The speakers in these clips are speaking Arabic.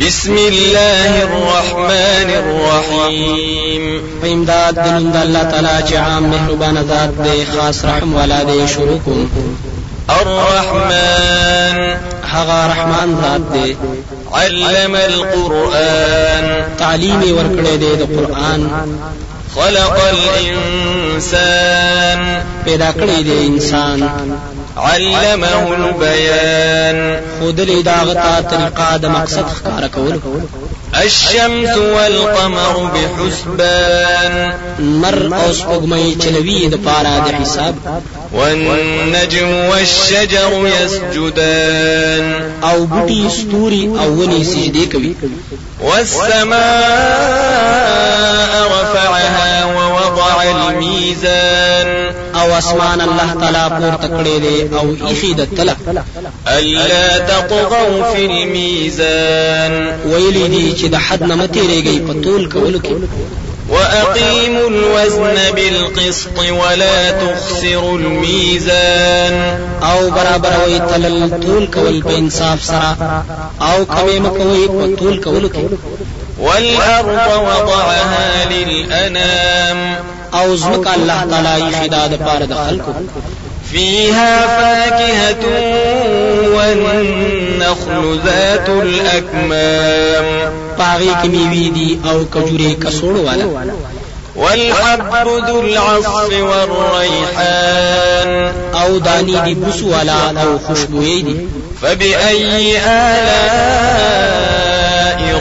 بسم الله الرحمن الرحيم فإمداد دنون دا الله تعالی چې عام مهربان ذات دی خاص رحم والا دی شروع کوم الرحمن هغه رحمان ذات دی علم القرآن تعلیم ورکړی دی د قرآن خلق الإنسان پیدا کړی دی انسان علمه البيان. خودلې دا غتا طریقه د مقصد ښکارا کول. الشمس والقمر بحسبان. نمر او سپوږمۍ چلوي د د حساب. والنجم والشجر يسجدان. او بوټي ستوري او ونې سجدي کوي. والسماء رفعها ووضع الميزان. او اسمان الله تعالی پورته کړی دی او ایخې ده تله ألا تطغوا في الميزان ویلي دي چې د حد نه متیریږي په طول کولو کې. وأقيموا الوزن بالقسط ولا تخسروا الميزان او برابر وي تلل طول کول په انصاف سره. او کمې مکوي په طول کولو کې. والأرض وضعها للأنام أو زمک الله تعالی یې خدا د پاره فيها فاكهة والنخل ذات الأكمام. پاغي کې میوي دي أو کجوري کسوړ والا. والحب ذو العصف والريحان. أو دانی دي بوسو والا أو خوشبوئی دي. فبأي آلاء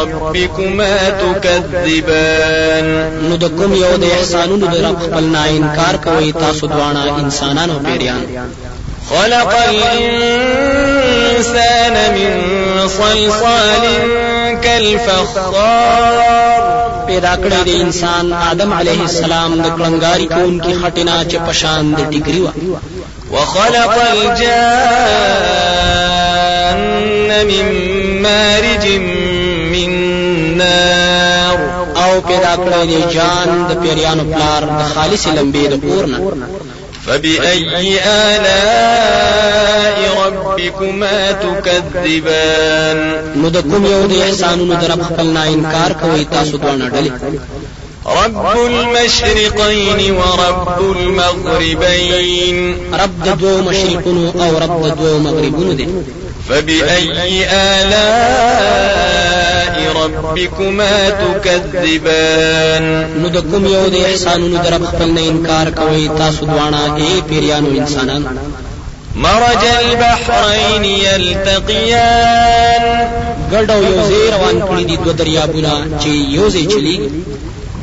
ربكما تكذبان. نو د کوم یو د احسانونو د رب خپل نه انکار کوي تاسو دواړه انسانان او پیریان. خلق الإنسان من صلصال كالفخار. پیدا کړی د انسان آدم علیه السلام د کړنګاری کوونکې خټې نه چې پشان د ټیکري وه وخلق الجان من مارج من نار او پیدا کړی جان د پیریانو پلار د خالص لمبې د اور نه فبأي آلاء ربكما تكذبان؟ نو د کوم یو د احسانونو د رب خپل نه انکار کوي تاسو دوه ډلې. رب المشرقين ورب المغربين. رب د دوه مشرقونو او رب د دوه مغربونو دی فبأي آلاء ربكما تكذبان. نو د کوم یو د احسانونو د رب خپل نه انکار کوي تاسو دواړه اے پیریانو انسانان. مرج البحرين يلتقيان ګډ او یو ځای روان کړی دي دوه دریابونه چې یو ځای چلیږي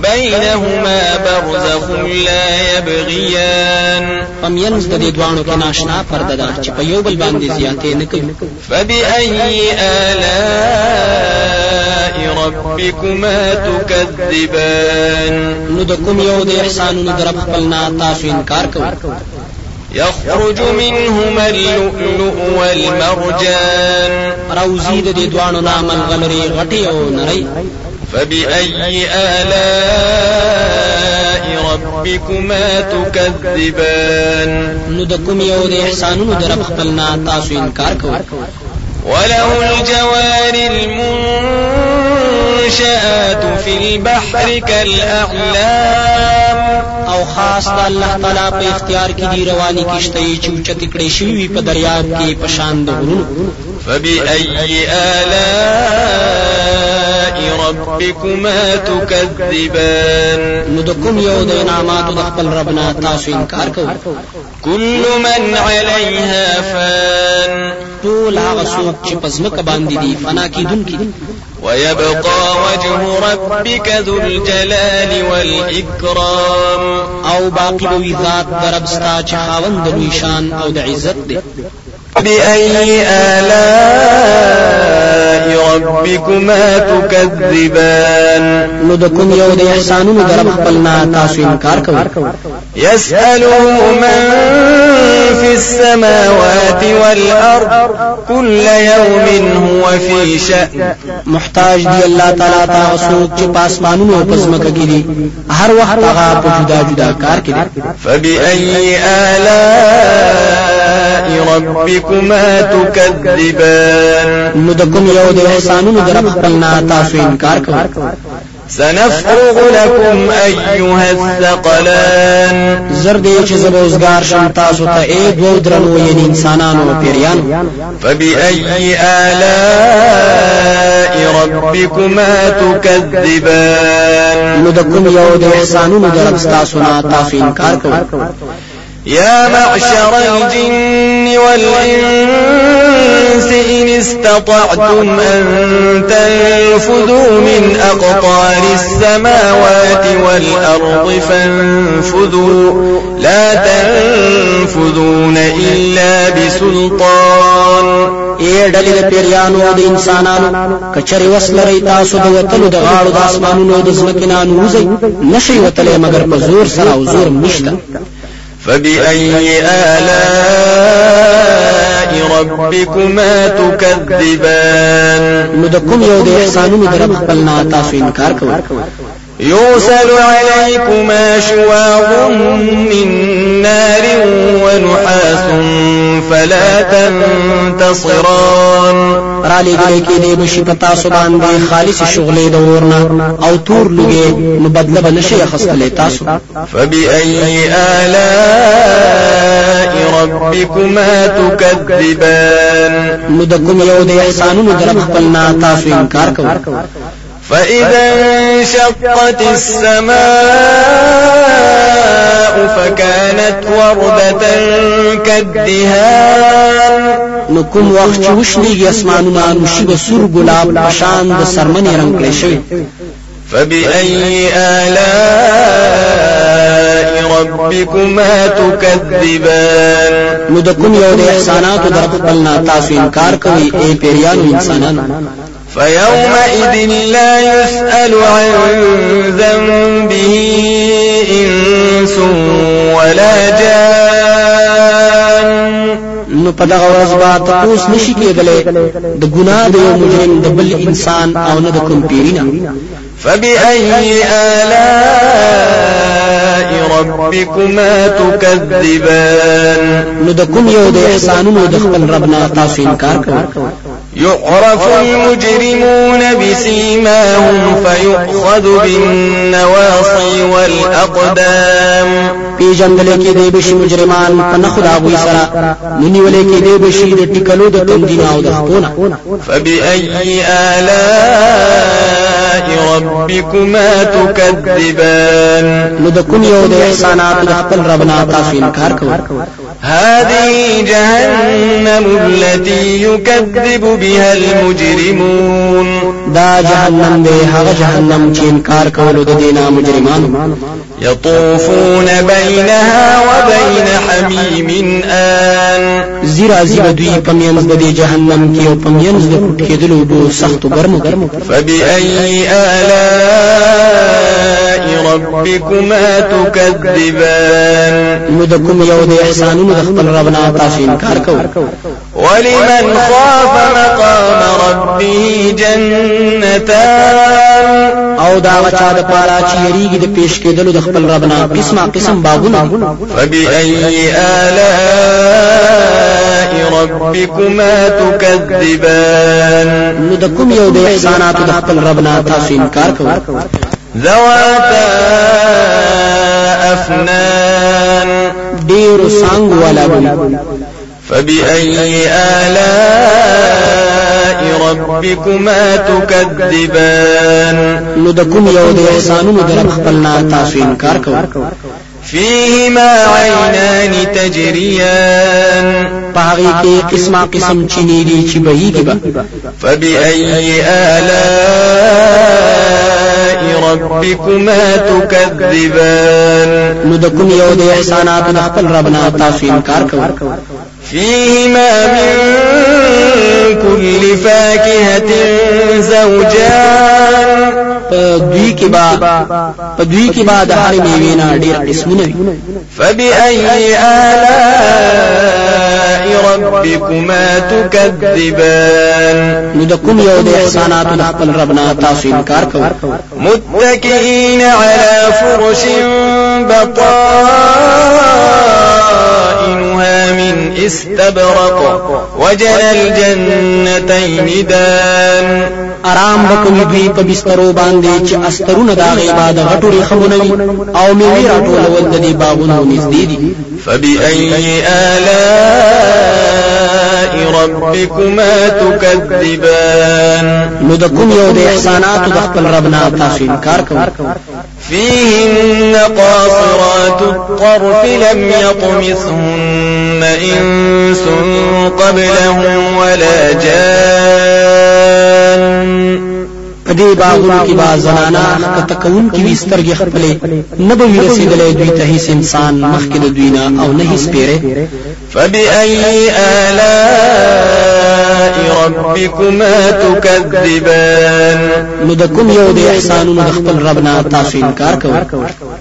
بينهما برزخ لا يبغيان په مینځ د دې دوانو کې ناشنا پرده ده چې په یو بل باندې زیاتې نه کوي فبأي آلاء ربكما تكذبان نو د کوم یو د احسانونو د رب تاسو انکار يخرج منهما اللؤلؤ والمرجان راوځي د دې دوانو نه ملغلرې غټې او نرۍ فبأي آلاء ربكما تكذبان نو د کوم یو د احسانونو د رب خپل نه تاسو انکار کوي وله الجوار المنشآت في البحر كالأعلام او خاص د الله تعالی په اختیار کې دی روانې کشتۍ چې اوچت کړي شوی وي په دریاب کې په شان د غرونو فبأي آلاء ربكما تكذبان؟ نو د کوم یو د انعاماتو د خپل رب نه تاسو انکار كل من عليها فان. ټول هغه څوک چې په ځمکه باندې دي فنا کیدونکي دي ويبقى وجه ربك ذو الجلال والإكرام. او باقی به وي ذات د رب ستا چې خاوند او د عزت دی. فبأي آلاء ربكما تكذبان؟ نو د کوم یو د احسانونو نه تاسو انکار کوي يسأله من في السماوات والأرض كل يوم هو في شأن. محتاج دی الله تعالی ته څوک چې پاسمانونو أو پزمکه کې دي هر وخت هغه په جدا جدا کار کې دي فبأي آلاء ربكما تكذبان. نو د کوم یو د احسانونو خپل نه تاسو انکار کوئ سنفرغ لكم أيها الثقلان. زر ده چې زه به وزګار شم تاسو ته اے دو درنو یعنی انسانانو پیریانو فبأي آلاء ربكما تكذبان. نو د کوم یو د احسانونو در تاسو نه تاسو انکار کوئ يا معشر الجن والإنس إن استطعتم أن تنفذوا من أقطار السماوات والأرض فانفذوا. لا تنفذون إلا بسلطان. اے ډلې د پیریانو د انسانانو؟ کچري وسلري تاسو د وتلو د غاړو أو فبأي آلاء ربكما تكذبان؟ نو د کوم یو د احسانونو د رب خپل نه تاسو انکار کوئ يرسل عليكما شواظ من نار ونحاس فلا تنتصران را لېګلې کېدې به شي په تاسو باندې خالص شغلې د اور نه او تور لوګي نو بدله به نشي اخستلې تاسو فبأي آلاء ربكما تكذبان نو د کوم یو د احسانونو د رب خپل نه تاسو انکار کوئ فإذا انشقت السماء فكانت وردة كالدهان نو کوم وخت چې وشلېږي آسمانونه نو شي به سور ګلاب پشان د سرمنې رنگ کړی شوی. فبأي آلاء ربكما تكذبان نو د کوم یو د احساناتو تاسو انکار کوئ اے پیریانو انسانانو. فيومئذ لا يسأل عن ذنبه إنس ولا جان. نو په دغه ورځ به تاسو نشي کېدلې د ګناه د یو مجرم د بل انسان أو نه د کوم پیرینا فبأي آلاء ربكما تكذبان؟ نو د کوم یو د احسانونو د خپل ربنا تاسو انکار کوئ؟ يعرف المجرمون بسيماهم فيؤخذ بالنواصي والأقدام پیژندل کې دی بشي مجرمان په نخو دا غوي سره نونی ولې کې دی بشي د ټیکلو د تندینا أو د فبأي آلاء ربكما تكذبان. نو د کوم یو د احسانات د خپل رب نه تاسو انکار کوئ هذه جهنم التي يكذب بها المجرمون. دا جهنم دی هغه جهنم چې انکار کولو د دې نه مجرمانو. يطوفون بينها وبين حميم آن. زیرا زیرا دوی په مینځ د دې جهنم کې او په مینځ د پټ کېدلو اوبو سخت ګرمو فبأي آلاء ربكما تكذبان نو د کوم یو د احسانونو د خپل ربنا تاسو انکار کوئ ولمن خاف مقام ربه جنتان او دا چا د پاره چې یریږي د پیش کېدلو د خپل ربنا قسمه قسم باغونه. فبأي آلاء ربكما تكذبان. نو د کوم یو د احساناتو د خپل تاسو انکار کوئ ذواتا أفنان. ډیر سانګ والا به وي فبأي آلاء ربكما تكذبان. نو د کوم یو د احسانونو د رب تاسو انکار کوئ فيهما عينان تجريان. پاغي کې قسمة قسم چینی دي چې بهيږي با. فبأي آلاء ربكما تكذبان. نو د کوم یو د احساناتو د خپل ربنا تاسو انکار کوئ فيهما من كل فاكهة زوجان. دوی کې به په دوی کې به د هر میوې نه ډېر قسمونه وي فبأي آلاء ربكما تكذبان. نو د کوم یو د احساناتو د خپل رب نه تاسو انکار کوئ متكئين على فرش بطائنها من استبرق وجنى الجنتين دان. آرام به کوي دوی په بسترو باندې چې استرونه د هغې به د غټو ریښمو نه وي او میوه راټولول د دې باغونو نږدې دي فبأي آلاء ربكما تكذبان نو د کوم یو د احسانات د خپل رب نه تاسو انکار کوئ فيهن قاصرات الطرف لم يطمثهن إنس قبلهم ولا جان پدې باغونو کې به زنانه کتکون کې وسترګې خپلې نه به رسیدلې. دوی ته هیڅ انسان مخکې د دوی نه او نه هیڅ پیری فبأي آلاء ربكما تكذبان؟ نو د کوم یو د احسانونو د خپل رب نه تاسو انکار کوئ؟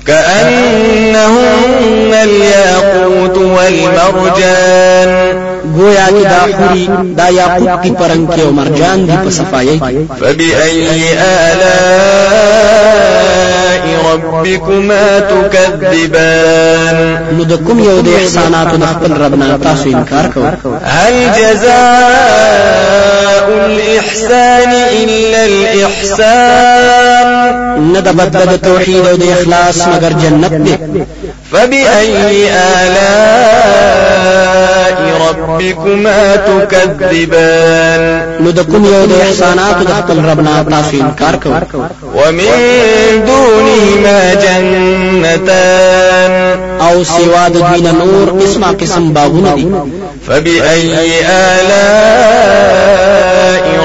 كأنهن الياقوت والمرجان. ګویا کې دا حورې دا یاقوت کی پرنګ کې أو مرجان دی په صفایي فبأي آلاء ربكما تكذبان نو د کوم یو د احساناتو د خپل رب نه تاسو انکار کوئ؟ هل جزاء الإحسان إلا الإحسان؟ نه د بدل د توحید أو د اخلاص مگر جنت دی۔ فبأي آلاء ربكما تكذبان. نو د کوم یو د احساناتو د خپل رب نه تاسو انکار کوئ ومن دونهما جنتان. او سوا د دوی نه نور قسمه قسم باغونه دي. فبأي آلاء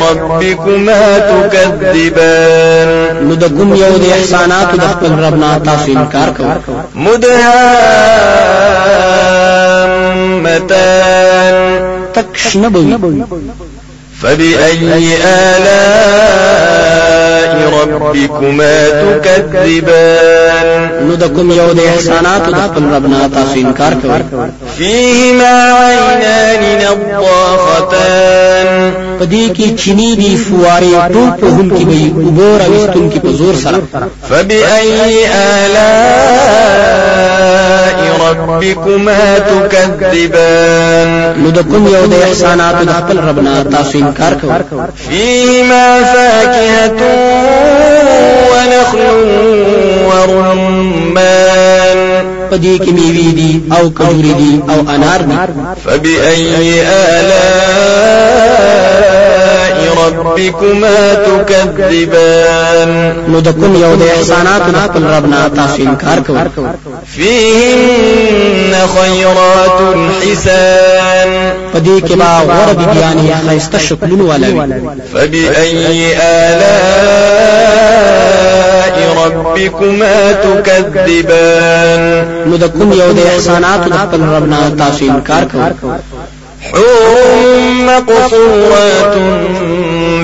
ربكما تكذبان. نو د کوم یو د احساناتو د خپل رب نه تاسو انکار کوئ مدهامتان تک شنه به وي فبأي آلاء ربكما تكذبان؟ نو د کوم یو د احساناتو د خپل رب نه تاسو انکار فيهما عينان نضاختان پدې کې چینې دي فواره ټوپ په هم کې وي وګور اوستون کې په زور سره فبأي آلاء ربكما تكذبان. نو د کوم یو د احساناتو د خپل رب نه تاسو انکار کوئ فيهما فاكهة ونخل ورمان. پدې کې میوې دي أو کجوري دي أو انار دي فبأي آلاء ربكما تكذبان. نو د کوم یو د احساناتو د خپل رب نه تاسو انکار کوئ فيهن خيرات حسان. پدې کې به غوره بيبيانې ښايسته شکلونه والا وي فبأي آلاء ربكما تكذبان. نو د کوم یو د احساناتو د خپل رب نه تاسو انکار کوئ حور مقصورات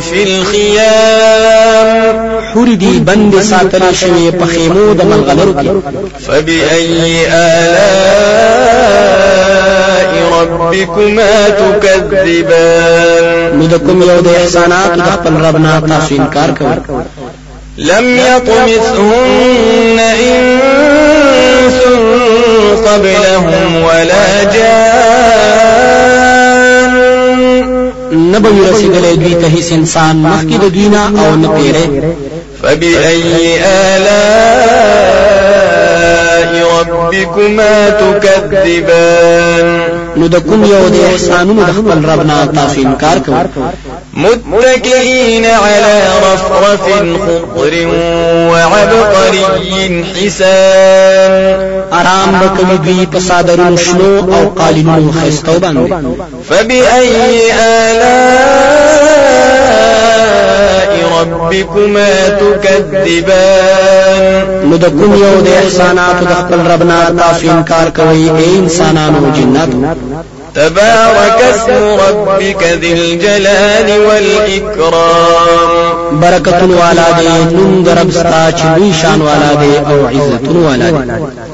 في الخيام. حور دي بند ساتل شوی په خیمو د ملغلرو کې فبأي آلاء ربكما تكذبان؟ نو د کوم یو د احساناتو د خپل رب نه تاسو انکار کوئ لم يطمثهن إنس قبلهم ولا جان. نبوي رسیدلې دوی ته هیڅ انسان مخکې د دوی نه أو نه پیره فبأي آلاء ربكما تكذبان؟ نو د کوم یو د احسانونو د خپل رب نه تاسو انکار کوئ متكئين على رفرف خضر وعبقري حسان. آرام به کوي دوی په څادرونو شنو او قالینونو ښايستو باندې فبأي آلاء ربكما تكذبان؟ نو د کوم یو د احساناتو د خپل رب نه تاسو انکار اے انسانانو جناتو تبارك اسم ربك ذي الجلال والإكرام. برکتون والا دے نوم در رب ستا چې لوی شان والا دے أو عزتون والا دے